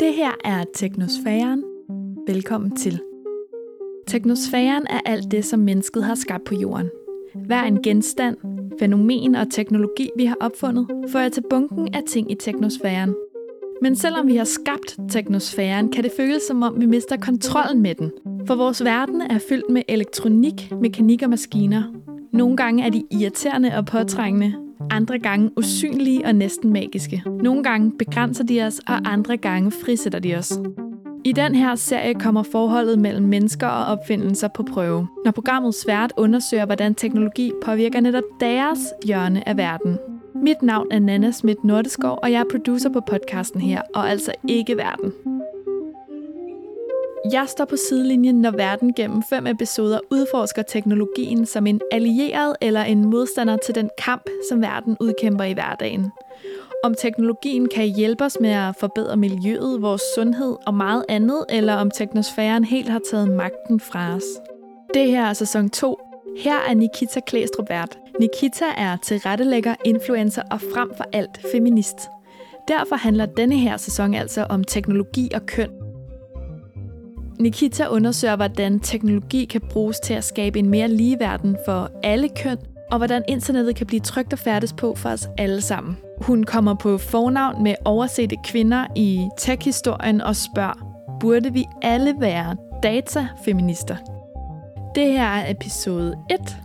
Det her er Teknosfæren. Velkommen til. Teknosfæren er alt det, som mennesket har skabt på jorden. Hver en genstand, fænomen og teknologi, vi har opfundet, fører til bunken af ting i teknosfæren. Men selvom vi har skabt teknosfæren, kan det føles som om, vi mister kontrollen med den. For vores verden er fyldt med elektronik, mekanik og maskiner. Nogle gange er de irriterende og påtrængende, andre gange usynlige og næsten magiske. Nogle gange begrænser de os, og andre gange frisætter de os. I den her serie kommer forholdet mellem mennesker og opfindelser på prøve, når programmet svært undersøger, hvordan teknologi påvirker netop deres hjørne af verden. Mit navn er Nana Schmidt Nordeskov, og jeg er producer på podcasten her, og altså ikke verden. Jeg står på sidelinjen, når verden gennem fem episoder udforsker teknologien som en allieret eller en modstander til den kamp, som verden udkæmper i hverdagen. Om teknologien kan hjælpe os med at forbedre miljøet, vores sundhed og meget andet, eller om teknosfæren helt har taget magten fra os. Det her er sæson 2. Her er Nikita Klæstrup vært. Nikita er tilrettelægger, influencer og frem for alt feminist. Derfor handler denne her sæson altså om teknologi og køn. Nikita undersøger, hvordan teknologi kan bruges til at skabe en mere lige verden for alle køn, og hvordan internettet kan blive trygt og færdes på for os alle sammen. Hun kommer på fornavn med oversete kvinder i tech-historien og spørger, burde vi alle være datafeminister? Det her er episode 1.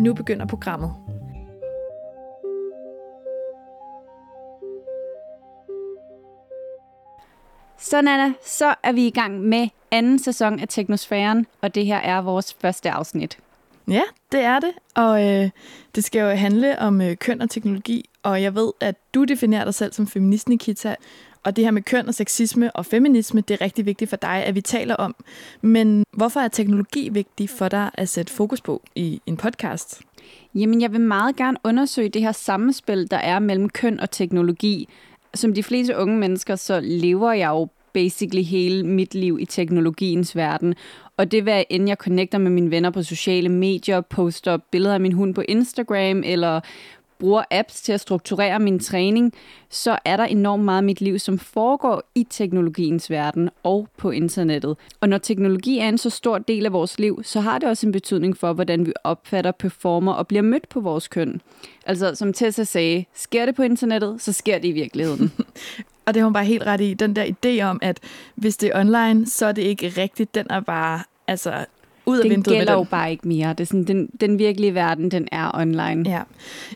Nu begynder programmet. Så Nana, så er vi i gang med anden sæson af Teknosfæren, og det her er vores første afsnit. Ja, det er det, og øh, det skal jo handle om øh, køn og teknologi, og jeg ved, at du definerer dig selv som feminist, Nikita, og det her med køn og sexisme og feminisme, det er rigtig vigtigt for dig, at vi taler om. Men hvorfor er teknologi vigtig for dig at sætte fokus på i en podcast? Jamen, jeg vil meget gerne undersøge det her samspil, der er mellem køn og teknologi. Som de fleste unge mennesker, så lever jeg jo basically hele mit liv i teknologiens verden. Og det er, end jeg connecter med mine venner på sociale medier, poster billeder af min hund på Instagram, eller bruger apps til at strukturere min træning, så er der enormt meget af mit liv, som foregår i teknologiens verden og på internettet. Og når teknologi er en så stor del af vores liv, så har det også en betydning for, hvordan vi opfatter, performer og bliver mødt på vores køn. Altså, som Tessa sagde, sker det på internettet, så sker det i virkeligheden. og det har hun bare helt ret i, den der idé om, at hvis det er online, så er det ikke rigtigt. Den er bare altså ud af den vinduet gælder med jo bare ikke mere. Det er sådan, den, den virkelige verden, den er online. Ja.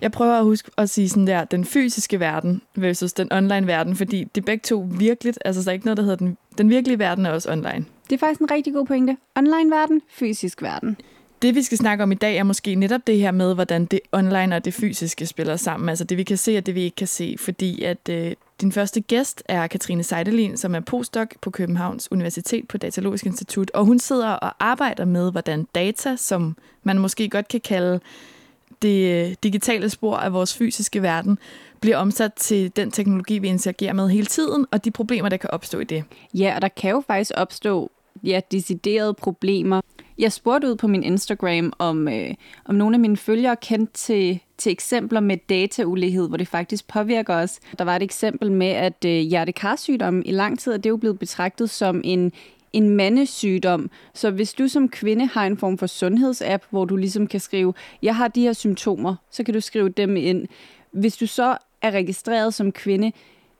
Jeg prøver at huske at sige sådan der, den fysiske verden versus den online verden, fordi det er begge to virkeligt, altså der er ikke noget, der hedder den, den virkelige verden er også online. Det er faktisk en rigtig god pointe. Online verden, fysisk verden. Det, vi skal snakke om i dag, er måske netop det her med, hvordan det online og det fysiske spiller sammen. Altså det, vi kan se, og det, vi ikke kan se. Fordi at øh, din første gæst er Katrine Seidelin, som er postdoc på Københavns Universitet på Datalogisk Institut. Og hun sidder og arbejder med, hvordan data, som man måske godt kan kalde det øh, digitale spor af vores fysiske verden, bliver omsat til den teknologi, vi interagerer med hele tiden, og de problemer, der kan opstå i det. Ja, og der kan jo faktisk opstå ja, deciderede problemer. Jeg spurgte ud på min Instagram, om, øh, om nogle af mine følgere kendte til, til eksempler med dataulighed, hvor det faktisk påvirker os. Der var et eksempel med, at øh, hjertekarsygdom i lang tid er det jo blevet betragtet som en en mandesygdom. Så hvis du som kvinde har en form for sundhedsapp, hvor du ligesom kan skrive, jeg har de her symptomer, så kan du skrive dem ind. Hvis du så er registreret som kvinde,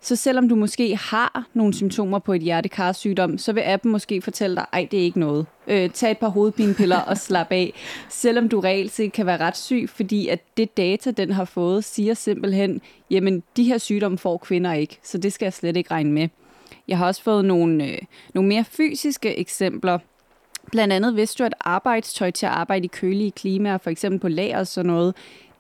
så selvom du måske har nogle symptomer på et hjertekarsygdom, så vil appen måske fortælle dig, ej, det er ikke noget. Øh, tag et par hovedpinepiller og slap af. Selvom du reelt set kan være ret syg, fordi at det data, den har fået, siger simpelthen, jamen, de her sygdomme får kvinder ikke, så det skal jeg slet ikke regne med. Jeg har også fået nogle, øh, nogle mere fysiske eksempler. Blandt andet, hvis du har et arbejdstøj til at arbejde i kølige klimaer, for eksempel på lager og sådan noget,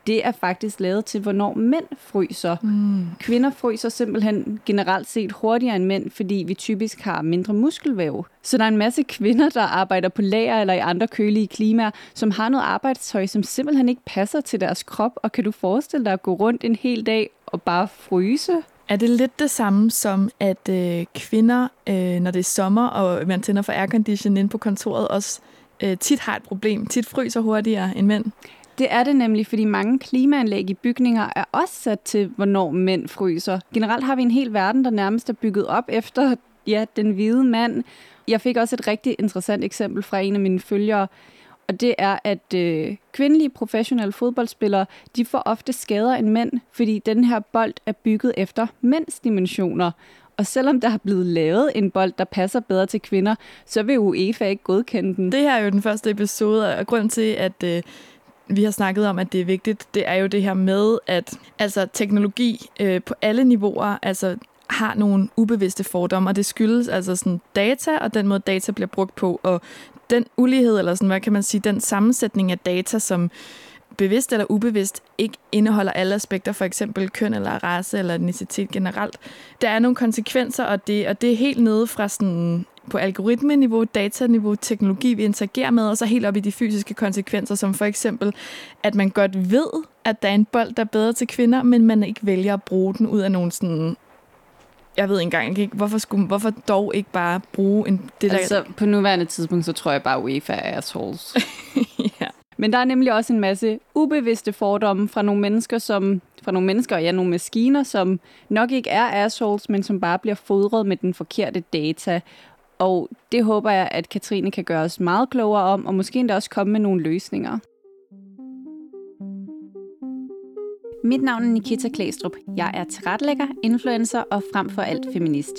det er faktisk lavet til, hvornår mænd fryser. Mm. Kvinder fryser simpelthen generelt set hurtigere end mænd, fordi vi typisk har mindre muskelvæv. Så der er en masse kvinder, der arbejder på lager eller i andre kølige klimaer, som har noget arbejdstøj, som simpelthen ikke passer til deres krop. Og kan du forestille dig at gå rundt en hel dag og bare fryse? Er det lidt det samme som, at øh, kvinder, øh, når det er sommer, og man tænder for aircondition inde på kontoret, også øh, tit har et problem, tit fryser hurtigere end mænd? Det er det nemlig, fordi mange klimaanlæg i bygninger er også sat til, hvornår mænd fryser. Generelt har vi en hel verden, der nærmest er bygget op efter ja, den hvide mand. Jeg fik også et rigtig interessant eksempel fra en af mine følgere, og det er, at øh, kvindelige professionelle fodboldspillere, de får ofte skader end mænd, fordi den her bold er bygget efter mænds dimensioner. Og selvom der har blevet lavet en bold, der passer bedre til kvinder, så vil UEFA ikke godkende den. Det her er jo den første episode, og grunden til, at øh, vi har snakket om, at det er vigtigt, det er jo det her med, at altså, teknologi øh, på alle niveauer, altså har nogle ubevidste fordomme, og det skyldes altså sådan data, og den måde data bliver brugt på, og den ulighed, eller sådan, hvad kan man sige, den sammensætning af data, som bevidst eller ubevidst ikke indeholder alle aspekter, for eksempel køn eller race eller etnicitet generelt. Der er nogle konsekvenser, og det, og det er helt nede fra sådan på algoritmeniveau, dataniveau, teknologi, vi interagerer med, og så helt op i de fysiske konsekvenser, som for eksempel, at man godt ved, at der er en bold, der er bedre til kvinder, men man ikke vælger at bruge den ud af nogle sådan jeg ved engang ikke, hvorfor, skulle, hvorfor dog ikke bare bruge en, det der... Altså, på nuværende tidspunkt, så tror jeg bare, UEFA er assholes. ja. Men der er nemlig også en masse ubevidste fordomme fra nogle mennesker, som fra nogle mennesker, ja, nogle maskiner, som nok ikke er assholes, men som bare bliver fodret med den forkerte data. Og det håber jeg, at Katrine kan gøre os meget klogere om, og måske endda også komme med nogle løsninger. Mit navn er Nikita Klæstrup. Jeg er tilrettelægger, influencer og frem for alt feminist.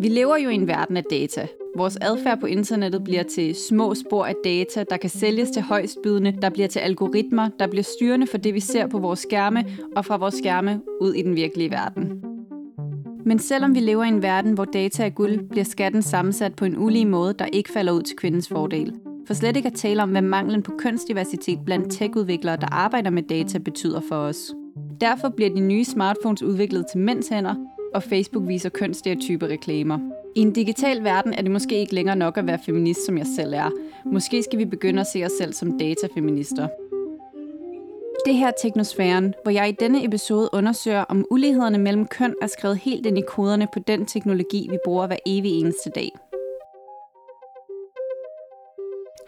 Vi lever jo i en verden af data. Vores adfærd på internettet bliver til små spor af data, der kan sælges til højstbydende, der bliver til algoritmer, der bliver styrende for det, vi ser på vores skærme og fra vores skærme ud i den virkelige verden. Men selvom vi lever i en verden, hvor data er guld, bliver skatten sammensat på en ulige måde, der ikke falder ud til kvindens fordel. For slet ikke at tale om, hvad manglen på kønsdiversitet blandt techudviklere, der arbejder med data, betyder for os. Derfor bliver de nye smartphones udviklet til mænds hænder, og Facebook viser kønsstereotype reklamer. I en digital verden er det måske ikke længere nok at være feminist, som jeg selv er. Måske skal vi begynde at se os selv som datafeminister. Det her er Teknosfæren, hvor jeg i denne episode undersøger, om ulighederne mellem køn er skrevet helt ind i koderne på den teknologi, vi bruger hver evig eneste dag.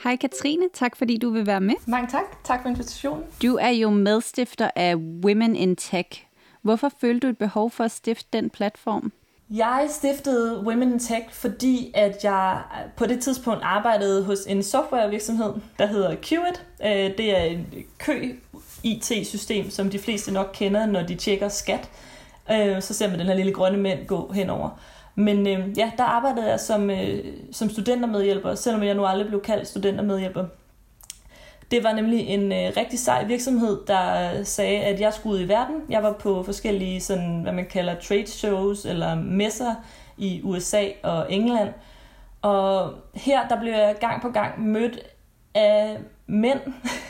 Hej Katrine, tak fordi du vil være med. Mange tak. Tak for invitationen. Du er jo medstifter af Women in Tech. Hvorfor følte du et behov for at stifte den platform? Jeg stiftede Women in Tech, fordi at jeg på det tidspunkt arbejdede hos en softwarevirksomhed, der hedder Qit. Øh, det er en IT-system, som de fleste nok kender, når de tjekker skat. Øh, så ser man den her lille grønne mand gå henover. Men øh, ja, der arbejdede jeg som, øh, som studentermedhjælper, selvom jeg nu aldrig blev kaldt studentermedhjælper. Det var nemlig en øh, rigtig sej virksomhed, der sagde, at jeg skulle ud i verden. Jeg var på forskellige, sådan, hvad man kalder trade shows eller messer i USA og England. Og her der blev jeg gang på gang mødt af mænd,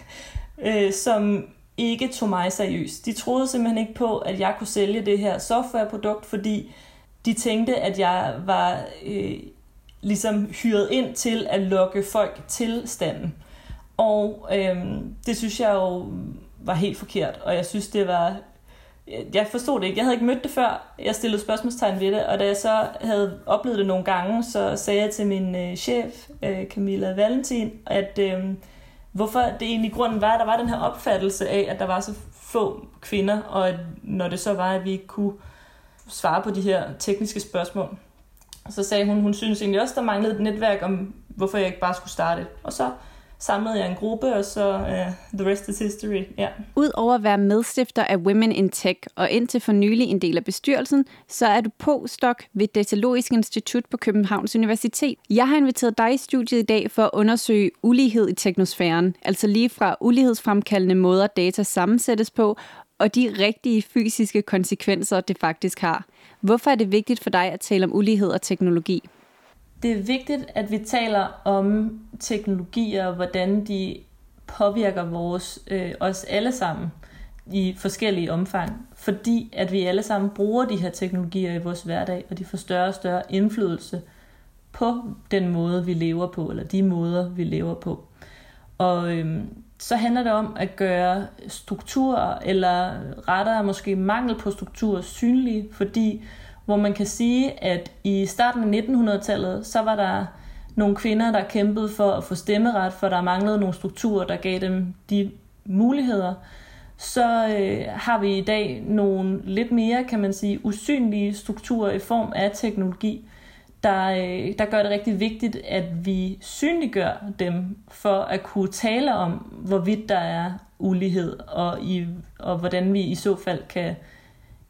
øh, som ikke tog mig seriøst. De troede simpelthen ikke på, at jeg kunne sælge det her softwareprodukt, fordi de tænkte, at jeg var øh, ligesom hyret ind til at lokke folk til standen. Og øh, det synes jeg jo var helt forkert, og jeg synes, det var... Jeg forstod det ikke. Jeg havde ikke mødt det før. Jeg stillede spørgsmålstegn ved det, og da jeg så havde oplevet det nogle gange, så sagde jeg til min øh, chef, øh, Camilla Valentin, at øh, hvorfor det egentlig grunden var, at der var den her opfattelse af, at der var så få kvinder, og at når det så var, at vi ikke kunne svare på de her tekniske spørgsmål. Så sagde hun, hun synes egentlig også, der manglede et netværk om, hvorfor jeg ikke bare skulle starte. Og så samlede jeg en gruppe, og så uh, the rest is history. Ja. Udover at være medstifter af Women in Tech, og indtil for nylig en del af bestyrelsen, så er du postdoc ved Datalogisk Institut på Københavns Universitet. Jeg har inviteret dig i studiet i dag for at undersøge ulighed i teknosfæren, altså lige fra ulighedsfremkaldende måder data sammensættes på, og de rigtige fysiske konsekvenser, det faktisk har. Hvorfor er det vigtigt for dig at tale om ulighed og teknologi? Det er vigtigt, at vi taler om teknologier og hvordan de påvirker vores, øh, os alle sammen i forskellige omfang. Fordi at vi alle sammen bruger de her teknologier i vores hverdag, og de får større og større indflydelse på den måde, vi lever på, eller de måder, vi lever på. Og øhm, så handler det om at gøre strukturer, eller rettere måske mangel på strukturer synlige, fordi hvor man kan sige, at i starten af 1900-tallet, så var der nogle kvinder, der kæmpede for at få stemmeret, for der manglede nogle strukturer, der gav dem de muligheder, så øh, har vi i dag nogle lidt mere, kan man sige, usynlige strukturer i form af teknologi, der, øh, der gør det rigtig vigtigt, at vi synliggør dem for at kunne tale om, hvorvidt der er ulighed, og, i, og hvordan vi i så fald kan,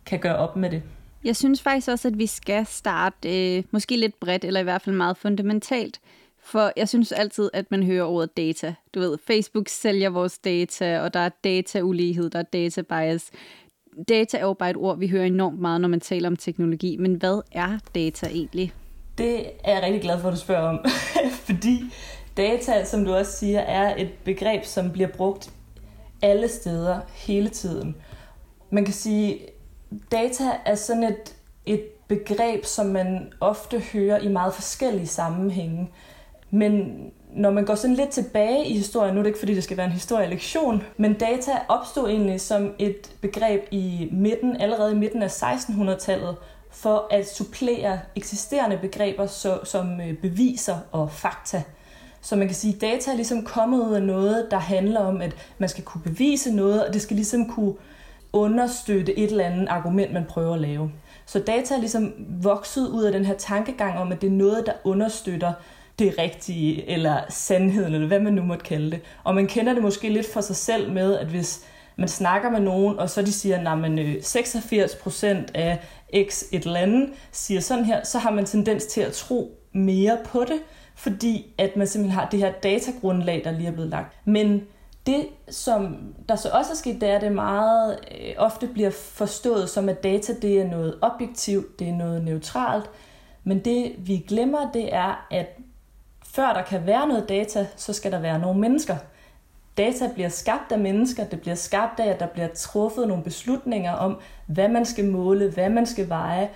kan gøre op med det. Jeg synes faktisk også, at vi skal starte øh, måske lidt bredt, eller i hvert fald meget fundamentalt. For jeg synes altid, at man hører ordet data. Du ved, Facebook sælger vores data, og der er dataulighed, der er data bias. Data er jo bare et ord, vi hører enormt meget, når man taler om teknologi. Men hvad er data egentlig? Det er jeg rigtig glad for, at du spørger om. Fordi data, som du også siger, er et begreb, som bliver brugt alle steder hele tiden. Man kan sige, data er sådan et, et begreb, som man ofte hører i meget forskellige sammenhænge. Men når man går sådan lidt tilbage i historien, nu er det ikke fordi, det skal være en historielektion, men data opstod egentlig som et begreb i midten, allerede i midten af 1600-tallet, for at supplere eksisterende begreber så, som øh, beviser og fakta. Så man kan sige, at data er ligesom kommet ud af noget, der handler om, at man skal kunne bevise noget, og det skal ligesom kunne understøtte et eller andet argument, man prøver at lave. Så data er ligesom vokset ud af den her tankegang om, at det er noget, der understøtter det rigtige, eller sandheden, eller hvad man nu måtte kalde det. Og man kender det måske lidt for sig selv med, at hvis man snakker med nogen, og så de siger, at 86 øh, procent af x et eller andet siger sådan her, så har man tendens til at tro mere på det, fordi at man simpelthen har det her datagrundlag, der lige er blevet lagt. Men det, som der så også er sket, det er, at det meget øh, ofte bliver forstået som, at data det er noget objektivt, det er noget neutralt. Men det vi glemmer, det er, at før der kan være noget data, så skal der være nogle mennesker. Data bliver skabt af mennesker, det bliver skabt af, at der bliver truffet nogle beslutninger om, hvad man skal måle, hvad man skal veje,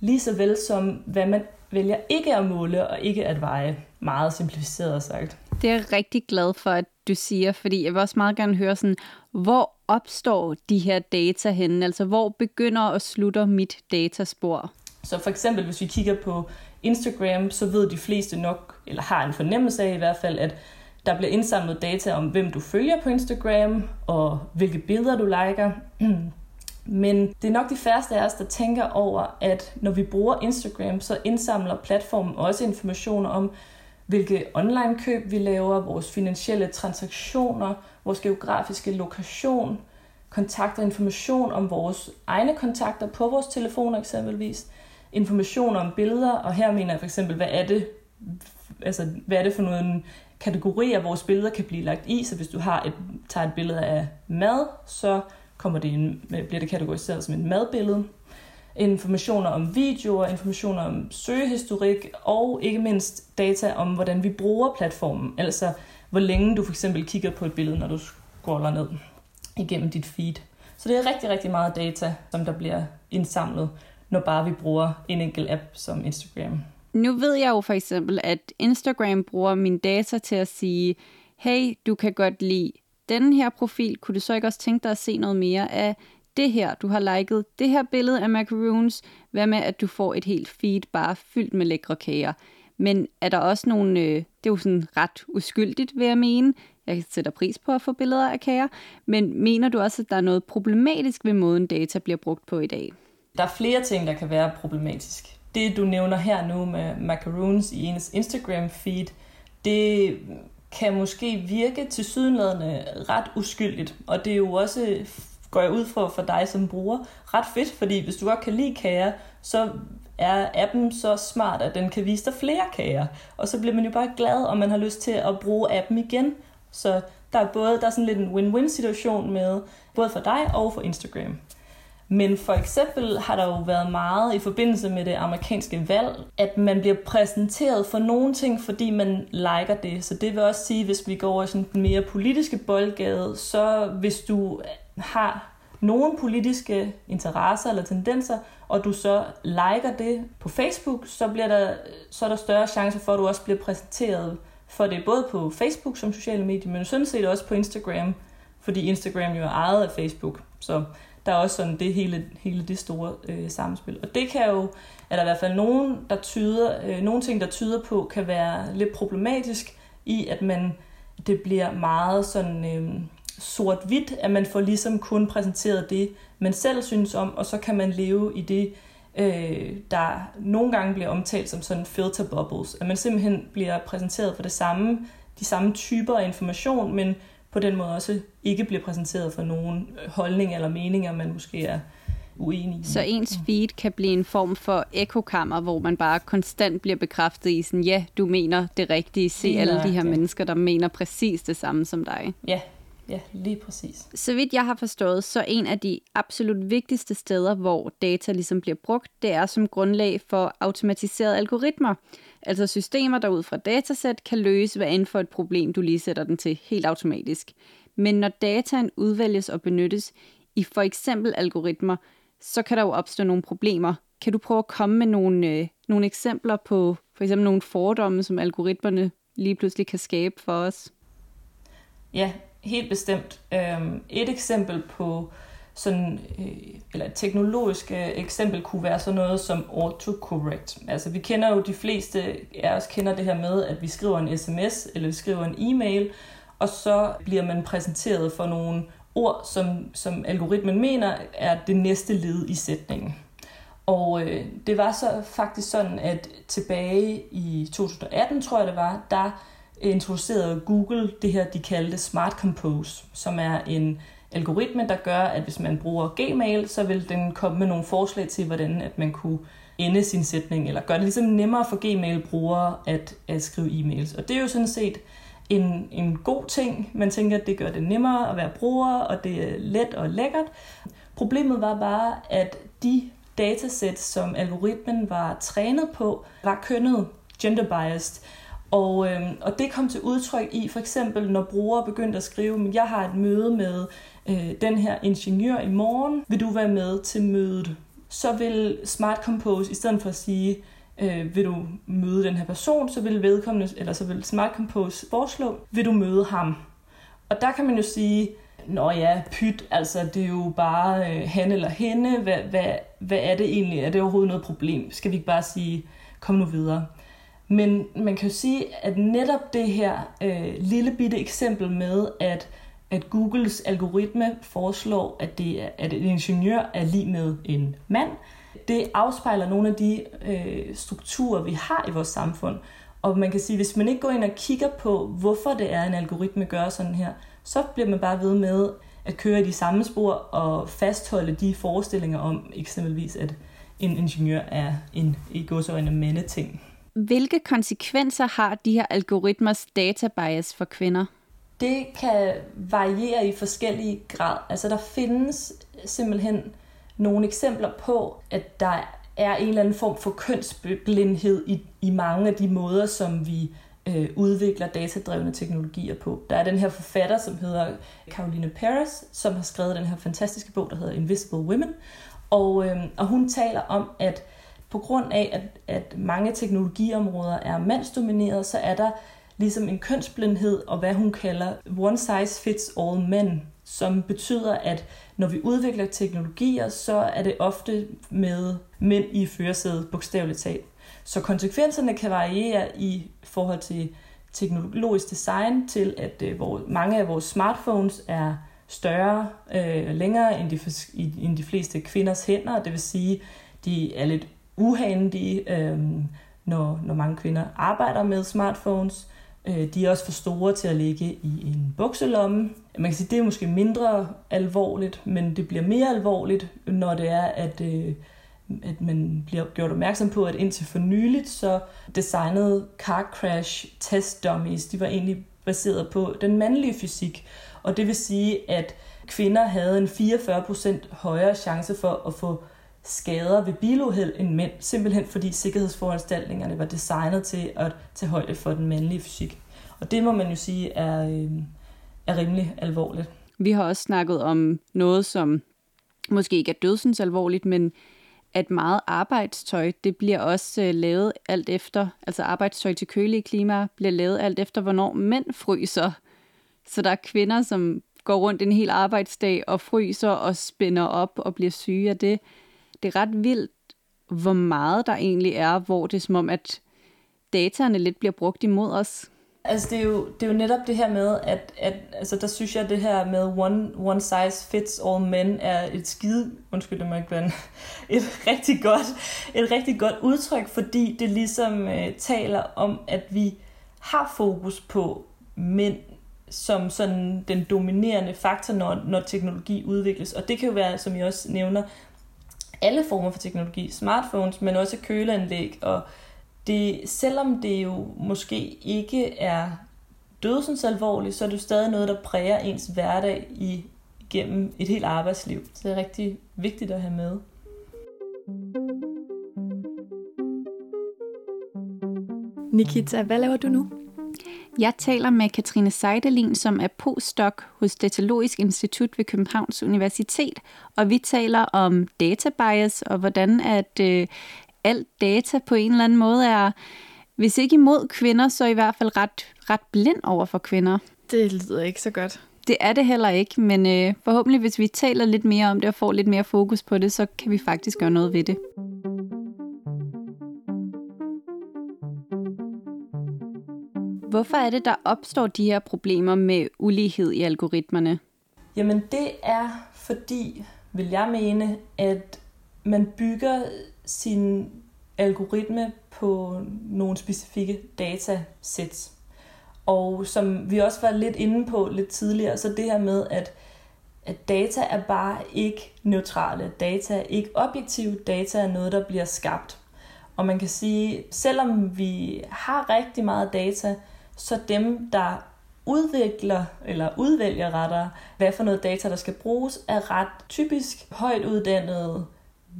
lige så vel som hvad man vælger ikke at måle og ikke at veje, meget simplificeret sagt. Det er jeg rigtig glad for, at du siger, fordi jeg vil også meget gerne høre sådan, hvor opstår de her data henne? Altså, hvor begynder og slutter mit dataspor? Så for eksempel, hvis vi kigger på Instagram, så ved de fleste nok, eller har en fornemmelse af i hvert fald, at der bliver indsamlet data om, hvem du følger på Instagram, og hvilke billeder du liker. Men det er nok de færreste af os, der tænker over, at når vi bruger Instagram, så indsamler platformen også informationer om, hvilke online-køb vi laver, vores finansielle transaktioner, vores geografiske lokation, kontakter information om vores egne kontakter på vores telefoner eksempelvis, information om billeder, og her mener jeg for eksempel, hvad er det, altså, hvad er det for nogle kategorier, vores billeder kan blive lagt i, så hvis du har et, tager et billede af mad, så kommer det en, bliver det kategoriseret som et madbillede. Informationer om videoer, informationer om søgehistorik og ikke mindst data om, hvordan vi bruger platformen. Altså, hvor længe du for eksempel kigger på et billede, når du scroller ned igennem dit feed. Så det er rigtig, rigtig meget data, som der bliver indsamlet, når bare vi bruger en enkelt app som Instagram. Nu ved jeg jo for eksempel, at Instagram bruger min data til at sige, hey, du kan godt lide den her profil, kunne du så ikke også tænke dig at se noget mere af det her? Du har liket det her billede af macaroons. Hvad med, at du får et helt feed bare fyldt med lækre kager? Men er der også nogle, øh, det er jo sådan ret uskyldigt, vil jeg mene. Jeg sætter pris på at få billeder af kager. Men mener du også, at der er noget problematisk ved måden, data bliver brugt på i dag? Der er flere ting, der kan være problematisk. Det, du nævner her nu med macaroons i ens Instagram-feed, det kan måske virke til sydenladende ret uskyldigt. Og det er jo også, går jeg ud for for dig som bruger, ret fedt, fordi hvis du godt kan lide kager, så er appen så smart, at den kan vise dig flere kager. Og så bliver man jo bare glad, og man har lyst til at bruge appen igen. Så der er både der er sådan lidt en win-win situation med, både for dig og for Instagram. Men for eksempel har der jo været meget i forbindelse med det amerikanske valg, at man bliver præsenteret for nogle ting, fordi man liker det. Så det vil også sige, hvis vi går over i sådan den mere politiske boldgade, så hvis du har nogle politiske interesser eller tendenser, og du så liker det på Facebook, så, bliver der, så er der større chance for, at du også bliver præsenteret for det både på Facebook som sociale medier, men sådan set også på Instagram, fordi Instagram jo er ejet af Facebook. Så der er også sådan det hele, hele det store øh, samspil. Og det kan jo, eller der i hvert fald nogen, der tyder, øh, nogle ting, der tyder på, kan være lidt problematisk i, at man, det bliver meget sådan, øh, sort-hvidt, at man får ligesom kun præsenteret det, man selv synes om, og så kan man leve i det, øh, der nogle gange bliver omtalt som sådan filter bubbles, at man simpelthen bliver præsenteret for det samme, de samme typer af information, men på den måde også ikke bliver præsenteret for nogen holdning eller meninger, man måske er uenig i. Så ens feed kan blive en form for ekokammer, hvor man bare konstant bliver bekræftet i sådan, ja, du mener det rigtige, se alle de her ja. mennesker, der mener præcis det samme som dig. Ja, Ja, lige præcis. Så vidt jeg har forstået, så en af de absolut vigtigste steder, hvor data ligesom bliver brugt, det er som grundlag for automatiserede algoritmer. Altså systemer, der ud fra datasæt kan løse hvad end for et problem, du lige sætter den til helt automatisk. Men når dataen udvælges og benyttes i for eksempel algoritmer, så kan der jo opstå nogle problemer. Kan du prøve at komme med nogle, øh, nogle eksempler på for eksempel nogle fordomme, som algoritmerne lige pludselig kan skabe for os? Ja, helt bestemt. Øhm, et eksempel på sådan, øh, eller et teknologisk øh, eksempel kunne være sådan noget som autocorrect. Altså vi kender jo de fleste af os kender det her med, at vi skriver en sms eller vi skriver en e-mail, og så bliver man præsenteret for nogle ord, som, som algoritmen mener er det næste led i sætningen. Og øh, det var så faktisk sådan, at tilbage i 2018, tror jeg det var, der introducerede Google det her, de kaldte Smart Compose, som er en algoritme, der gør, at hvis man bruger Gmail, så vil den komme med nogle forslag til, hvordan at man kunne ende sin sætning, eller gøre det ligesom nemmere for Gmail-brugere at, at skrive e-mails. Og det er jo sådan set en, en god ting. Man tænker, at det gør det nemmere at være bruger, og det er let og lækkert. Problemet var bare, at de datasæt, som algoritmen var trænet på, var kønnet, gender biased. Og, øh, og det kom til udtryk i, for eksempel når brugere begyndte at skrive, at jeg har et møde med øh, den her ingeniør i morgen, vil du være med til mødet? Så vil Smart Compose, i stedet for at sige, øh, vil du møde den her person, så vil vedkommende, eller så vil Smart Compose foreslå, vil du møde ham? Og der kan man jo sige, Nå ja, pyt, altså det er jo bare øh, han eller hende. Hvad, hvad, hvad er det egentlig? Er det overhovedet noget problem? Skal vi ikke bare sige, kom nu videre? Men man kan jo sige, at netop det her øh, lille bitte eksempel med, at, at Googles algoritme foreslår, at, det er, at en ingeniør er lige med en mand, det afspejler nogle af de øh, strukturer, vi har i vores samfund. Og man kan sige, hvis man ikke går ind og kigger på, hvorfor det er, en algoritme gør sådan her, så bliver man bare ved med at køre i de samme spor og fastholde de forestillinger om eksempelvis, at en ingeniør er en i godsøjne mandeting. Hvilke konsekvenser har de her algoritmers databias for kvinder? Det kan variere i forskellige grad. Altså der findes simpelthen nogle eksempler på, at der er en eller anden form for kønsblindhed i, i mange af de måder, som vi øh, udvikler datadrevne teknologier på. Der er den her forfatter, som hedder Caroline Paris, som har skrevet den her fantastiske bog, der hedder Invisible Women. Og, øh, og hun taler om, at på grund af, at, at mange teknologiområder er mandsdomineret, så er der ligesom en kønsblindhed og hvad hun kalder one size fits all men, som betyder, at når vi udvikler teknologier, så er det ofte med mænd i førersædet, bogstaveligt talt. Så konsekvenserne kan variere i forhold til teknologisk design til, at øh, hvor mange af vores smartphones er større, øh, længere end de, end de fleste kvinders hænder, det vil sige, de er lidt uhandige, øh, når, når mange kvinder arbejder med smartphones. Øh, de er også for store til at ligge i en bukselomme. Man kan sige, det er måske mindre alvorligt, men det bliver mere alvorligt, når det er, at, øh, at man bliver gjort opmærksom på, at indtil for nyligt, så designede car crash test dummies, de var egentlig baseret på den mandlige fysik. Og det vil sige, at kvinder havde en 44% højere chance for at få skader ved biluheld end mænd, simpelthen fordi sikkerhedsforanstaltningerne var designet til at tage højde for den mandlige fysik. Og det må man jo sige er, øh, er rimelig alvorligt. Vi har også snakket om noget, som måske ikke er dødsens alvorligt, men at meget arbejdstøj, det bliver også øh, lavet alt efter, altså arbejdstøj til kølige klima bliver lavet alt efter, hvornår mænd fryser. Så der er kvinder, som går rundt en hel arbejdsdag og fryser og spænder op og bliver syge af det det er ret vildt, hvor meget der egentlig er, hvor det er som om, at dataerne lidt bliver brugt imod os. Altså det er, jo, det er jo netop det her med, at, at altså der synes jeg, at det her med one, one size fits all men er et skide, undskyld mig ikke et rigtig godt, et rigtig godt udtryk, fordi det ligesom øh, taler om, at vi har fokus på mænd som sådan den dominerende faktor, når, når teknologi udvikles. Og det kan jo være, som jeg også nævner, alle former for teknologi, smartphones, men også køleanlæg. Og det, selvom det jo måske ikke er dødsens alvorligt, så er det jo stadig noget, der præger ens hverdag i, igennem et helt arbejdsliv. Så det er rigtig vigtigt at have med. Nikita, hvad laver du nu? Jeg taler med Katrine Seidelin, som er postdoc hos Datalogisk Institut ved Københavns Universitet, og vi taler om data bias og hvordan at øh, alt data på en eller anden måde er, hvis ikke imod kvinder, så i hvert fald ret, ret blind over for kvinder. Det lyder ikke så godt. Det er det heller ikke, men øh, forhåbentlig hvis vi taler lidt mere om det og får lidt mere fokus på det, så kan vi faktisk gøre noget ved det. Hvorfor er det, der opstår de her problemer med ulighed i algoritmerne? Jamen det er fordi, vil jeg mene, at man bygger sin algoritme på nogle specifikke datasæt. Og som vi også var lidt inde på lidt tidligere, så det her med, at, at data er bare ikke neutrale. Data er ikke objektive. Data er noget, der bliver skabt. Og man kan sige, selvom vi har rigtig meget data, så dem, der udvikler eller udvælger rettere, hvad for noget data, der skal bruges, er ret typisk højt uddannede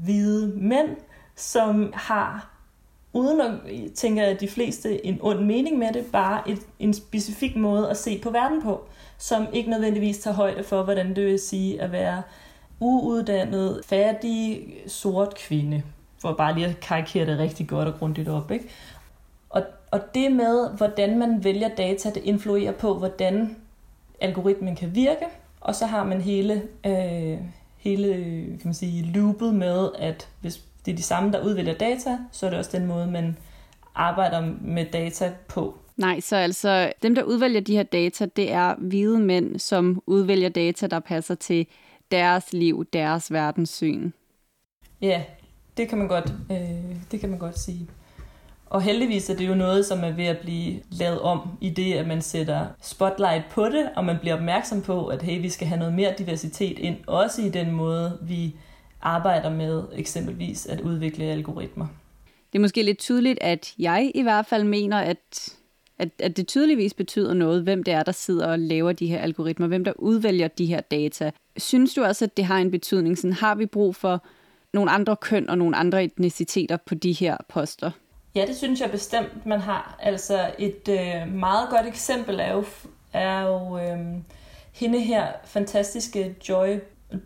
hvide mænd, som har, uden at tænke at de fleste en ond mening med det, bare et, en specifik måde at se på verden på, som ikke nødvendigvis tager højde for, hvordan det vil sige at være uuddannet, fattig, sort kvinde. For bare lige at karikere det rigtig godt og grundigt op. Ikke? Og, og det med, hvordan man vælger data, det influerer på, hvordan algoritmen kan virke. Og så har man hele, øh, hele kan man sige, loopet med, at hvis det er de samme, der udvælger data, så er det også den måde, man arbejder med data på. Nej, så altså dem, der udvælger de her data, det er hvide mænd, som udvælger data, der passer til deres liv, deres verdenssyn. Ja, det kan man godt, øh, det kan man godt sige. Og heldigvis er det jo noget, som er ved at blive lavet om i det, at man sætter spotlight på det, og man bliver opmærksom på, at hey, vi skal have noget mere diversitet ind, også i den måde, vi arbejder med eksempelvis at udvikle algoritmer. Det er måske lidt tydeligt, at jeg i hvert fald mener, at, at, at det tydeligvis betyder noget, hvem det er, der sidder og laver de her algoritmer, hvem der udvælger de her data. Synes du også, at det har en betydning? Sådan, har vi brug for nogle andre køn og nogle andre etniciteter på de her poster? Ja, det synes jeg bestemt, man har. Altså et øh, meget godt eksempel er jo, er jo øh, hende her fantastiske Joy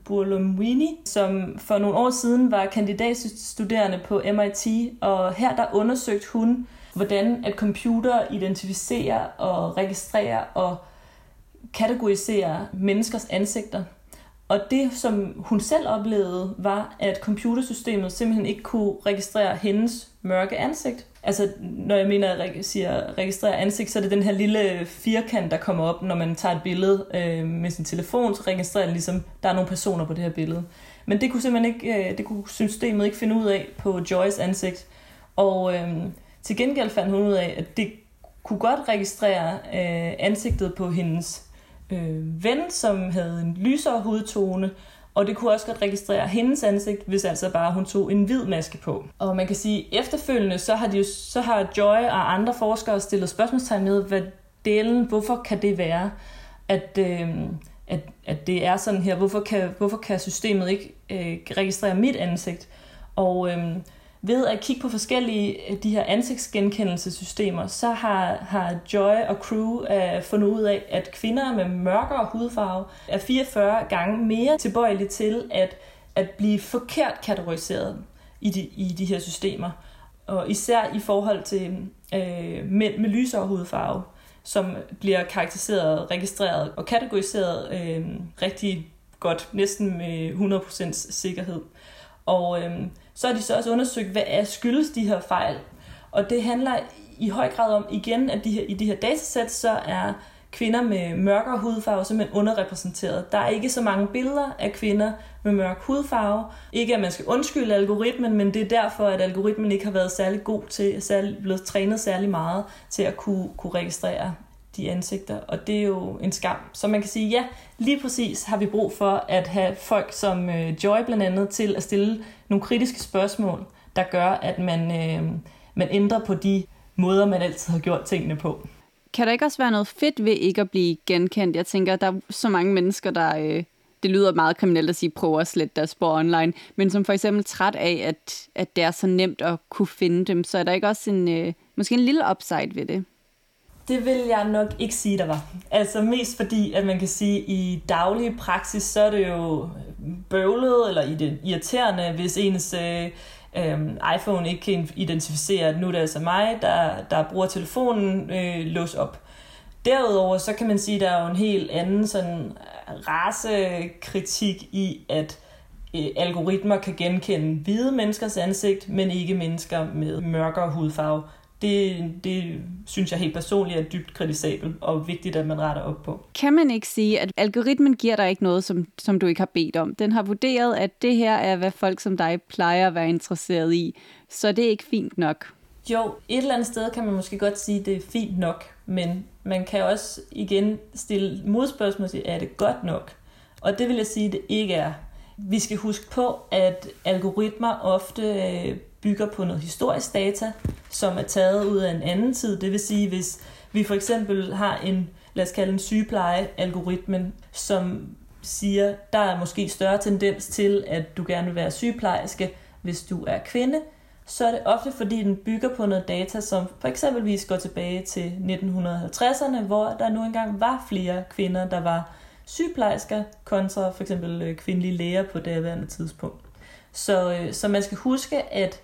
Burlumwini, som for nogle år siden var kandidatstuderende på MIT, og her der undersøgte hun, hvordan at computer identificerer og registrerer og kategoriserer menneskers ansigter. Og det, som hun selv oplevede, var, at computersystemet simpelthen ikke kunne registrere hendes mørke ansigt. Altså, når jeg mener, at jeg siger registrere ansigt, så er det den her lille firkant, der kommer op, når man tager et billede øh, med sin telefon, så registrerer den ligesom, der er nogle personer på det her billede. Men det kunne simpelthen ikke, øh, det kunne systemet ikke finde ud af på Joys ansigt. Og øh, til gengæld fandt hun ud af, at det kunne godt registrere øh, ansigtet på hendes øh, ven, som havde en lysere hudtone, og det kunne også godt registrere hendes ansigt, hvis altså bare hun tog en hvid maske på. Og man kan sige, efterfølgende, så har, de jo, så har Joy og andre forskere stillet spørgsmålstegn med, hvad delen, hvorfor kan det være, at, øh, at, at det er sådan her? Hvorfor kan, hvorfor kan systemet ikke øh, registrere mit ansigt? Og øh, ved at kigge på forskellige øh, de her ansigtsgenkendelsessystemer, så har, har Joy og crew uh, fundet ud af, at kvinder med mørkere hudfarve er 44 gange mere tilbøjelige til at, at blive forkert kategoriseret i de, i de her systemer. Og især i forhold til uh, mænd med lysere hudfarve, som bliver karakteriseret, registreret og kategoriseret uh, rigtig godt, næsten med 100% sikkerhed. Og øhm, så har de så også undersøgt, hvad er skyldes de her fejl. Og det handler i høj grad om igen, at de her, i de her datasæt, så er kvinder med mørkere hudfarve simpelthen underrepræsenteret. Der er ikke så mange billeder af kvinder med mørk hudfarve. Ikke at man skal undskylde algoritmen, men det er derfor, at algoritmen ikke har været særlig god til, særlig, blevet trænet særlig meget til at kunne, kunne registrere de ansigter, og det er jo en skam. Så man kan sige, ja, lige præcis har vi brug for at have folk som øh, Joy blandt andet til at stille nogle kritiske spørgsmål, der gør, at man, øh, man ændrer på de måder, man altid har gjort tingene på. Kan der ikke også være noget fedt ved ikke at blive genkendt? Jeg tænker, der er så mange mennesker, der... Øh, det lyder meget kriminelt at sige, prøver at slette deres spor online, men som for eksempel træt af, at, at det er så nemt at kunne finde dem, så er der ikke også en, øh, måske en lille upside ved det? Det vil jeg nok ikke sige, der var. Altså mest fordi, at man kan sige, at i daglig praksis, så er det jo bøvlet eller irriterende, hvis ens øh, øh, iPhone ikke kan identificere, at nu er det altså mig, der, der bruger telefonen, øh, lås op. Derudover så kan man sige, at der er jo en helt anden sådan rasekritik i, at øh, algoritmer kan genkende hvide menneskers ansigt, men ikke mennesker med mørkere hudfarve det, det synes jeg helt personligt er dybt kritisabelt og vigtigt, at man retter op på. Kan man ikke sige, at algoritmen giver dig ikke noget, som, som du ikke har bedt om? Den har vurderet, at det her er, hvad folk som dig plejer at være interesseret i, så det er ikke fint nok. Jo, et eller andet sted kan man måske godt sige, at det er fint nok, men man kan også igen stille modspørgsmål og sige, er det godt nok? Og det vil jeg sige, at det ikke er. Vi skal huske på, at algoritmer ofte øh, bygger på noget historisk data, som er taget ud af en anden tid. Det vil sige, hvis vi for eksempel har en, lad os kalde en sygepleje-algoritmen, som siger, der er måske større tendens til, at du gerne vil være sygeplejerske, hvis du er kvinde, så er det ofte fordi, den bygger på noget data, som for eksempelvis går tilbage til 1950'erne, hvor der nu engang var flere kvinder, der var sygeplejersker, kontra for eksempel øh, kvindelige læger på det daværende tidspunkt. Så, øh, så man skal huske, at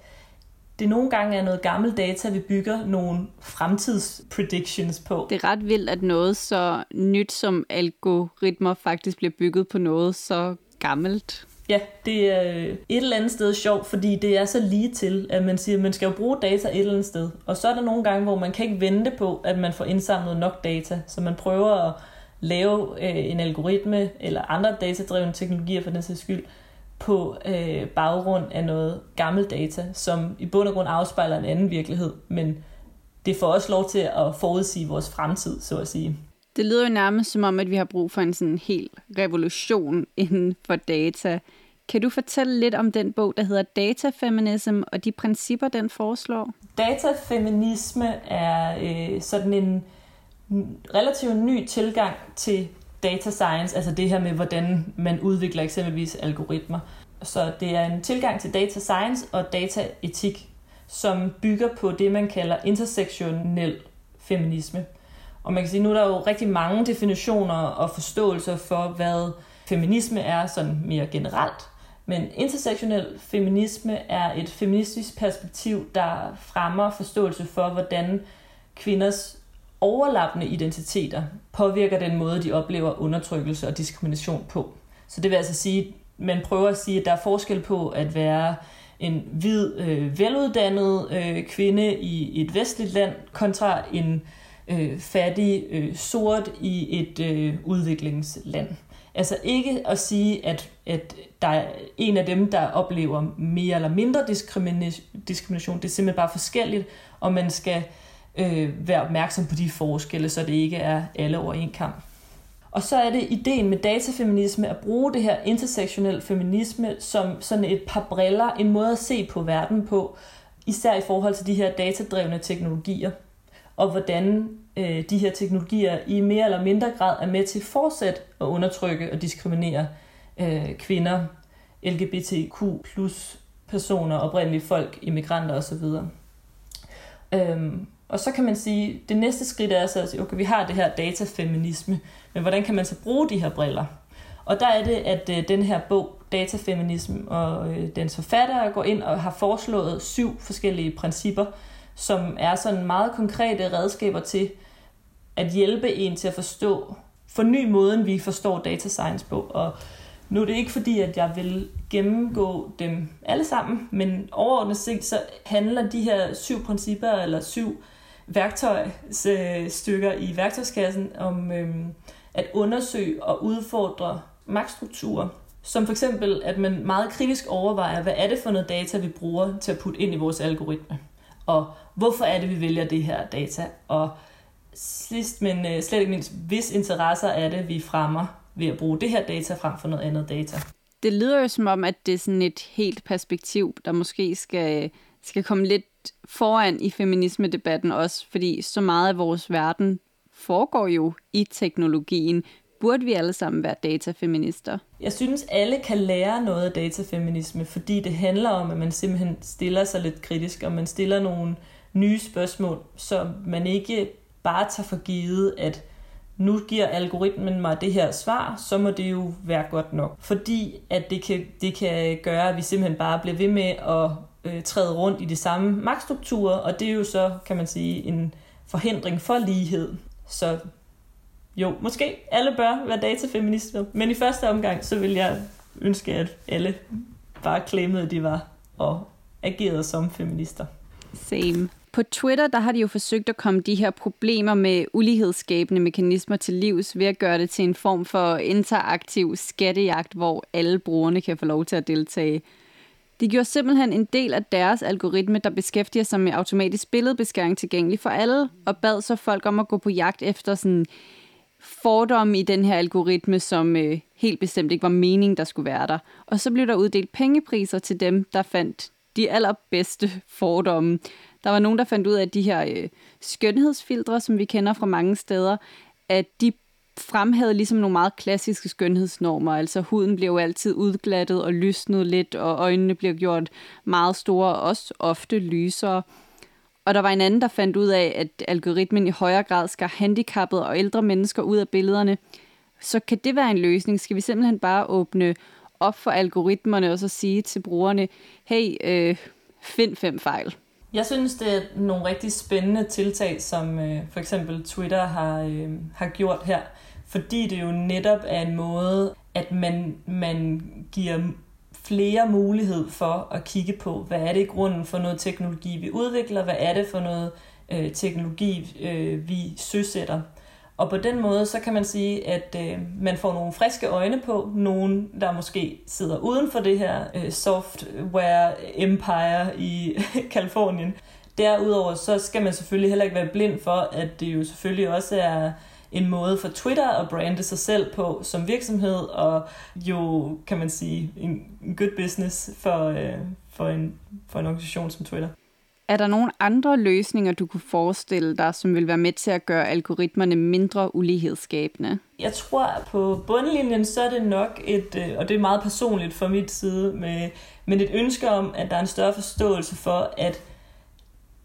det nogle gange er noget gammel data, vi bygger nogle fremtidspredictions på. Det er ret vildt, at noget så nyt som algoritmer faktisk bliver bygget på noget så gammelt. Ja, det er et eller andet sted sjovt, fordi det er så lige til, at man siger, at man skal jo bruge data et eller andet sted. Og så er der nogle gange, hvor man kan ikke vente på, at man får indsamlet nok data. Så man prøver at lave øh, en algoritme eller andre datadrevne teknologier for den sags skyld, på øh, baggrund af noget gammel data, som i bund og grund afspejler en anden virkelighed, men det får også lov til at forudsige vores fremtid, så at sige. Det lyder jo nærmest som om, at vi har brug for en sådan helt revolution inden for data. Kan du fortælle lidt om den bog, der hedder Datafeminism, og de principper, den foreslår? Datafeminisme er øh, sådan en relativt ny tilgang til data science, altså det her med, hvordan man udvikler eksempelvis algoritmer. Så det er en tilgang til data science og dataetik, som bygger på det, man kalder intersektionel feminisme. Og man kan sige, nu er der jo rigtig mange definitioner og forståelser for, hvad feminisme er sådan mere generelt. Men intersektionel feminisme er et feministisk perspektiv, der fremmer forståelse for, hvordan kvinders overlappende identiteter påvirker den måde, de oplever undertrykkelse og diskrimination på. Så det vil altså sige, man prøver at sige, at der er forskel på at være en hvid, øh, veluddannet øh, kvinde i et vestligt land kontra en øh, fattig øh, sort i et øh, udviklingsland. Altså ikke at sige, at, at der er en af dem, der oplever mere eller mindre diskrimination. Det er simpelthen bare forskelligt, og man skal øh, øh, være opmærksom på de forskelle, så det ikke er alle over en kamp. Og så er det ideen med datafeminisme at bruge det her intersektionel feminisme som sådan et par briller, en måde at se på verden på, især i forhold til de her datadrevne teknologier, og hvordan øh, de her teknologier i mere eller mindre grad er med til fortsat at undertrykke og diskriminere øh, kvinder, LGBTQ plus personer, oprindelige folk, immigranter osv. Øhm, og så kan man sige, det næste skridt er så at sige, okay, vi har det her datafeminisme, men hvordan kan man så bruge de her briller? Og der er det, at øh, den her bog, Datafeminism, og øh, dens forfatter går ind og har foreslået syv forskellige principper, som er sådan meget konkrete redskaber til at hjælpe en til at forstå, forny måden, vi forstår data science på. Og nu er det ikke fordi, at jeg vil gennemgå dem alle sammen, men overordnet set så handler de her syv principper, eller syv værktøjstykker i værktøjskassen om øhm, at undersøge og udfordre magtstrukturer. Som for eksempel, at man meget kritisk overvejer, hvad er det for noget data, vi bruger til at putte ind i vores algoritme? Og hvorfor er det, vi vælger det her data? Og sidst, men øh, slet ikke mindst, hvis interesser er det, vi fremmer ved at bruge det her data frem for noget andet data. Det lyder jo som om, at det er sådan et helt perspektiv, der måske skal, skal komme lidt foran i feminisme-debatten også, fordi så meget af vores verden foregår jo i teknologien. Burde vi alle sammen være datafeminister? Jeg synes, alle kan lære noget af datafeminisme, fordi det handler om, at man simpelthen stiller sig lidt kritisk, og man stiller nogle nye spørgsmål, så man ikke bare tager for givet, at nu giver algoritmen mig det her svar, så må det jo være godt nok. Fordi at det kan, det kan gøre, at vi simpelthen bare bliver ved med at øh, træde rundt i de samme magtstrukturer, og det er jo så, kan man sige, en forhindring for lighed. Så jo, måske alle bør være datafeminister, men i første omgang, så vil jeg ønske, at alle bare klemmede, at de var og agerede som feminister. Same. På Twitter, der har de jo forsøgt at komme de her problemer med ulighedsskabende mekanismer til livs ved at gøre det til en form for interaktiv skattejagt, hvor alle brugerne kan få lov til at deltage. De gjorde simpelthen en del af deres algoritme, der beskæftiger sig med automatisk billedbeskæring tilgængelig for alle, og bad så folk om at gå på jagt efter sådan fordomme i den her algoritme, som øh, helt bestemt ikke var meningen, der skulle være der. Og så blev der uddelt pengepriser til dem, der fandt de allerbedste fordomme. Der var nogen, der fandt ud af, at de her øh, skønhedsfiltre, som vi kender fra mange steder, at de fremhævede ligesom nogle meget klassiske skønhedsnormer. Altså huden bliver jo altid udglattet og lysnet lidt, og øjnene bliver gjort meget store og også ofte lysere. Og der var en anden, der fandt ud af, at algoritmen i højere grad skal handicappede og ældre mennesker ud af billederne. Så kan det være en løsning? Skal vi simpelthen bare åbne op for algoritmerne og så sige til brugerne, hey, øh, find fem fejl? Jeg synes, det er nogle rigtig spændende tiltag, som øh, for eksempel Twitter har, øh, har gjort her, fordi det jo netop er en måde, at man, man giver flere mulighed for at kigge på, hvad er det i grunden for noget teknologi, vi udvikler, hvad er det for noget øh, teknologi, øh, vi søsætter. Og på den måde, så kan man sige, at øh, man får nogle friske øjne på, nogen, der måske sidder uden for det her øh, software empire i Kalifornien. Derudover, så skal man selvfølgelig heller ikke være blind for, at det jo selvfølgelig også er en måde for Twitter at brande sig selv på som virksomhed, og jo, kan man sige, en good business for, øh, for, en, for en organisation som Twitter. Er der nogle andre løsninger, du kunne forestille dig, som vil være med til at gøre algoritmerne mindre ulighedsskabende? Jeg tror, på bundlinjen, så er det nok et, øh, og det er meget personligt fra mit side, med, men et ønske om, at der er en større forståelse for, at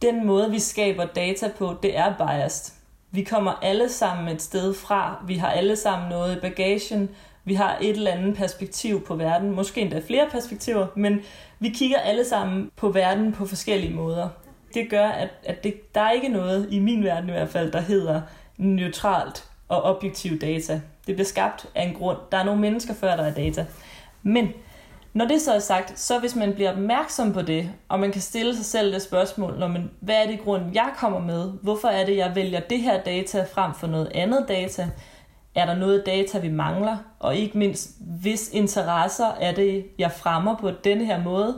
den måde, vi skaber data på, det er biased. Vi kommer alle sammen et sted fra. Vi har alle sammen noget i bagagen. Vi har et eller andet perspektiv på verden. Måske endda flere perspektiver, men vi kigger alle sammen på verden på forskellige måder. Det gør, at, at det, der er ikke noget, i min verden i hvert fald, der hedder neutralt og objektiv data. Det bliver skabt af en grund. Der er nogle mennesker før, der er data. Men når det så er sagt, så hvis man bliver opmærksom på det, og man kan stille sig selv det spørgsmål, når man, hvad er det grund, jeg kommer med? Hvorfor er det, jeg vælger det her data frem for noget andet data? Er der noget data, vi mangler? Og ikke mindst, hvis interesser er det, jeg fremmer på denne her måde,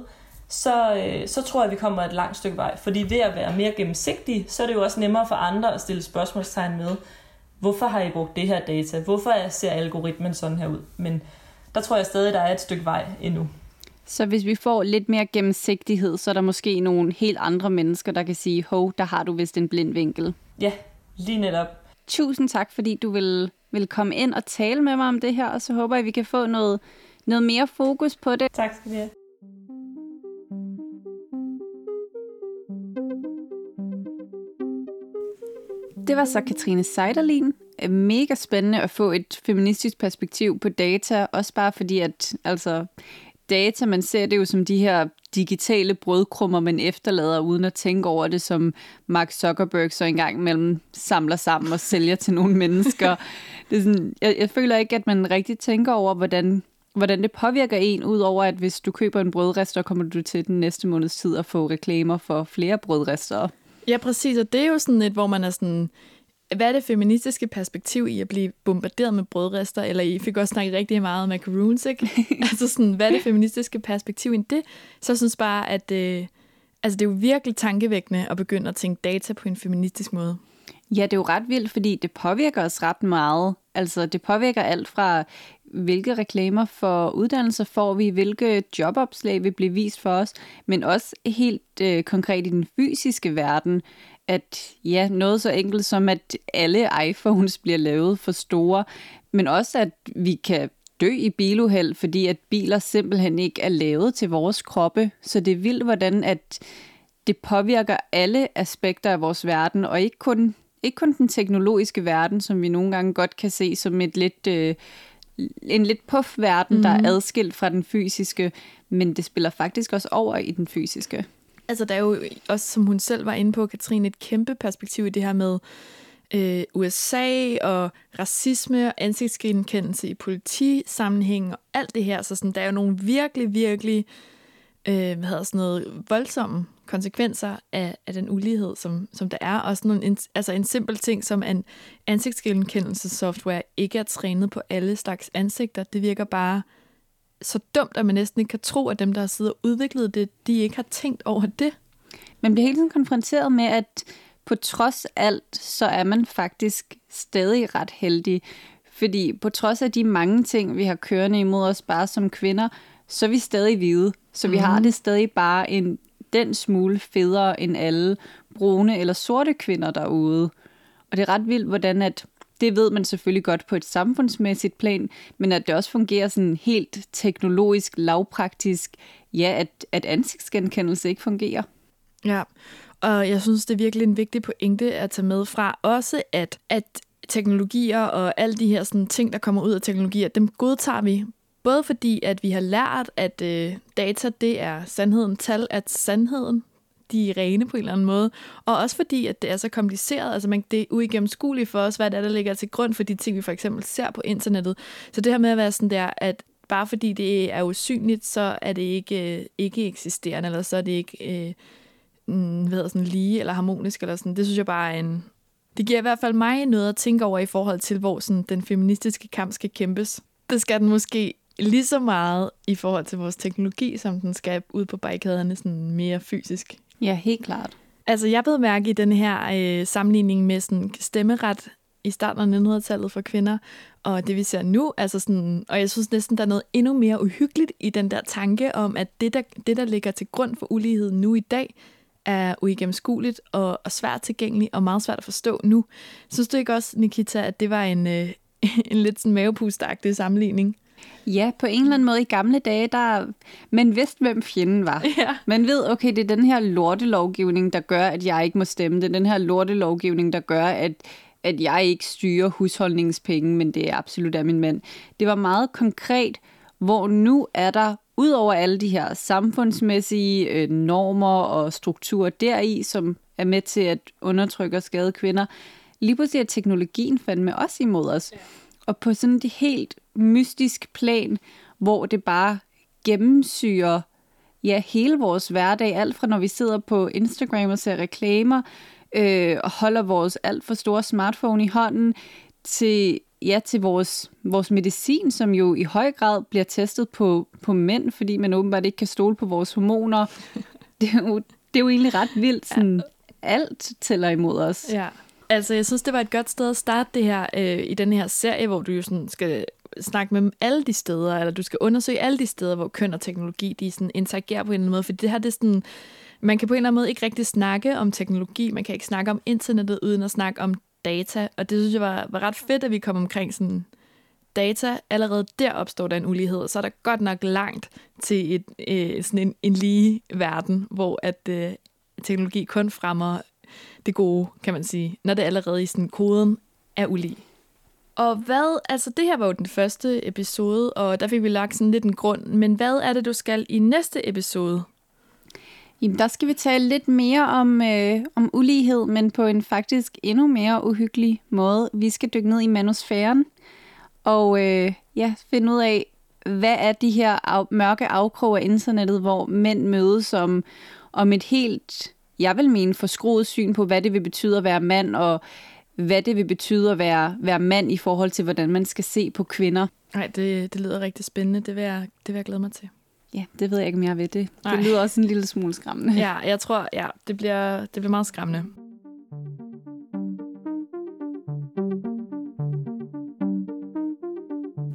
så, øh, så tror jeg, vi kommer et langt stykke vej. Fordi ved at være mere gennemsigtig, så er det jo også nemmere for andre at stille spørgsmålstegn med, hvorfor har I brugt det her data? Hvorfor ser algoritmen sådan her ud? Men der tror jeg stadig, der er et stykke vej endnu. Så hvis vi får lidt mere gennemsigtighed, så er der måske nogle helt andre mennesker, der kan sige, hov, der har du vist en blind vinkel. Ja, lige netop. Tusind tak, fordi du vil, vil komme ind og tale med mig om det her, og så håber jeg, at vi kan få noget, noget mere fokus på det. Tak skal du have. Det var så Katrine Seiderlin. Mega spændende at få et feministisk perspektiv på data, også bare fordi, at altså, data, man ser det jo som de her digitale brødkrummer, man efterlader uden at tænke over det, som Mark Zuckerberg så engang mellem samler sammen og sælger til nogle mennesker. Det er sådan, jeg, jeg føler ikke, at man rigtig tænker over, hvordan, hvordan det påvirker en, udover at hvis du køber en brødrester, kommer du til den næste måneds tid at få reklamer for flere brødrester. Ja, præcis, og det er jo sådan et, hvor man er sådan, hvad er det feministiske perspektiv i at blive bombarderet med brødrester, eller I fik også snakket rigtig meget om macaroons, ikke? altså sådan, hvad er det feministiske perspektiv i det? Så jeg synes bare, at øh, altså, det er jo virkelig tankevækkende at begynde at tænke data på en feministisk måde. Ja, det er jo ret vildt, fordi det påvirker os ret meget. Altså, det påvirker alt fra, hvilke reklamer for uddannelser får vi, hvilke jobopslag vil blive vist for os, men også helt øh, konkret i den fysiske verden, at ja, noget så enkelt som, at alle iPhones bliver lavet for store, men også at vi kan dø i biluheld, fordi at biler simpelthen ikke er lavet til vores kroppe. Så det er vildt, hvordan at det påvirker alle aspekter af vores verden, og ikke kun, ikke kun den teknologiske verden, som vi nogle gange godt kan se som et lidt, øh, en lidt puff verden, mm. der er mhm. adskilt fra den fysiske, men det spiller faktisk også over i den fysiske. Altså, der er jo også, som hun selv var inde på, Katrine, et kæmpe perspektiv i det her med øh, USA og racisme og ansigtsgenkendelse i politisammenhæng og alt det her. Så sådan, der er jo nogle virkelig, virkelig øh, hvad hedder sådan noget, voldsomme konsekvenser af, af den ulighed, som, som der er. Også nogle, en, altså en simpel ting som en ansigtsgenkendelsessoftware ikke er trænet på alle slags ansigter. Det virker bare så dumt, at man næsten ikke kan tro, at dem, der har siddet og udviklet det, de ikke har tænkt over det. Man bliver hele tiden konfronteret med, at på trods alt, så er man faktisk stadig ret heldig. Fordi på trods af de mange ting, vi har kørende imod os bare som kvinder, så er vi stadig hvide. Så vi mm. har mhm. det stadig bare en den smule federe end alle brune eller sorte kvinder derude. Og det er ret vildt, hvordan at det ved man selvfølgelig godt på et samfundsmæssigt plan, men at det også fungerer sådan helt teknologisk, lavpraktisk, ja, at, at ansigtsgenkendelse ikke fungerer. Ja, og jeg synes, det er virkelig en vigtig pointe at tage med fra også, at, at teknologier og alle de her sådan, ting, der kommer ud af teknologier, dem godtager vi. Både fordi, at vi har lært, at øh, data, det er sandheden, tal at sandheden, de er rene på en eller anden måde. Og også fordi, at det er så kompliceret. Altså, man, det er uigennemskueligt for os, hvad det er, der ligger til grund for de ting, vi for eksempel ser på internettet. Så det her med at være sådan der, at bare fordi det er usynligt, så er det ikke, øh, ikke eksisterende, eller så er det ikke øh, mm, hvad sådan, lige eller harmonisk. Eller sådan. Det synes jeg bare er en... Det giver i hvert fald mig noget at tænke over i forhold til, hvor sådan, den feministiske kamp skal kæmpes. Det skal den måske lige så meget i forhold til vores teknologi, som den skal ud på barrikaderne sådan mere fysisk. Ja, helt klart. Altså, jeg ved mærke i den her øh, sammenligning med sådan stemmeret i starten af 1900-tallet for kvinder, og det vi ser nu, altså sådan, og jeg synes næsten, der er noget endnu mere uhyggeligt i den der tanke om, at det, der, det, der ligger til grund for ulighed nu i dag, er uigennemskueligt og, og svært tilgængeligt og meget svært at forstå nu. Synes du ikke også, Nikita, at det var en, øh, en lidt sådan mavepustagtig sammenligning? Ja, på en eller anden måde i gamle dage, der man vidste, hvem fjenden var. Ja. Man ved, okay, det er den her lortelovgivning, der gør, at jeg ikke må stemme. Det er den her lortelovgivning, der gør, at, at jeg ikke styrer husholdningspenge, men det er absolut af min mand. Det var meget konkret, hvor nu er der, ud over alle de her samfundsmæssige øh, normer og strukturer deri, som er med til at undertrykke og skade kvinder, lige pludselig er teknologien fandme også imod os. Ja. Og på sådan de helt mystisk plan, hvor det bare gennemsyrer ja, hele vores hverdag. Alt fra når vi sidder på Instagram og ser reklamer, øh, og holder vores alt for store smartphone i hånden, til, ja, til vores, vores medicin, som jo i høj grad bliver testet på, på mænd, fordi man åbenbart ikke kan stole på vores hormoner. Det er jo, det er jo egentlig ret vildt. Sådan, alt tæller imod os. Ja. Altså, jeg synes, det var et godt sted at starte det her øh, i den her serie, hvor du jo sådan skal snakke med alle de steder, eller du skal undersøge alle de steder, hvor køn og teknologi de sådan interagerer på en eller anden måde. For det her, det er sådan, man kan på en eller anden måde ikke rigtig snakke om teknologi, man kan ikke snakke om internettet uden at snakke om data, og det synes jeg var, var ret fedt, at vi kom omkring sådan data. Allerede der opstår der en ulighed, og så er der godt nok langt til et, øh, sådan en, en lige verden, hvor at øh, teknologi kun fremmer det gode, kan man sige, når det allerede i sådan koden er ulige. Og hvad, altså det her var jo den første episode, og der fik vi lagt sådan lidt en grund, men hvad er det, du skal i næste episode? Jamen, der skal vi tale lidt mere om, øh, om ulighed, men på en faktisk endnu mere uhyggelig måde. Vi skal dykke ned i manusfæren, og øh, ja, finde ud af, hvad er de her af, mørke afkrog af internettet, hvor mænd mødes om, om et helt jeg vil mene, forskroet syn på, hvad det vil betyde at være mand, og hvad det vil betyde at være, være mand i forhold til, hvordan man skal se på kvinder. Nej, det, det lyder rigtig spændende. Det vil, jeg, det vil jeg glæde mig til. Ja, det ved jeg ikke, om jeg ved det. Nej. Det lyder også en lille smule skræmmende. Ja, jeg tror, ja, det bliver, det bliver meget skræmmende.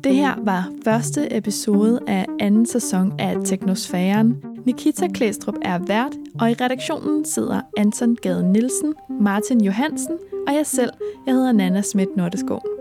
Det her var første episode af anden sæson af Teknosfæren. Nikita Klæstrup er vært, og i redaktionen sidder Anton Gade Nielsen, Martin Johansen og jeg selv. Jeg hedder Nana Schmidt Nordeskov.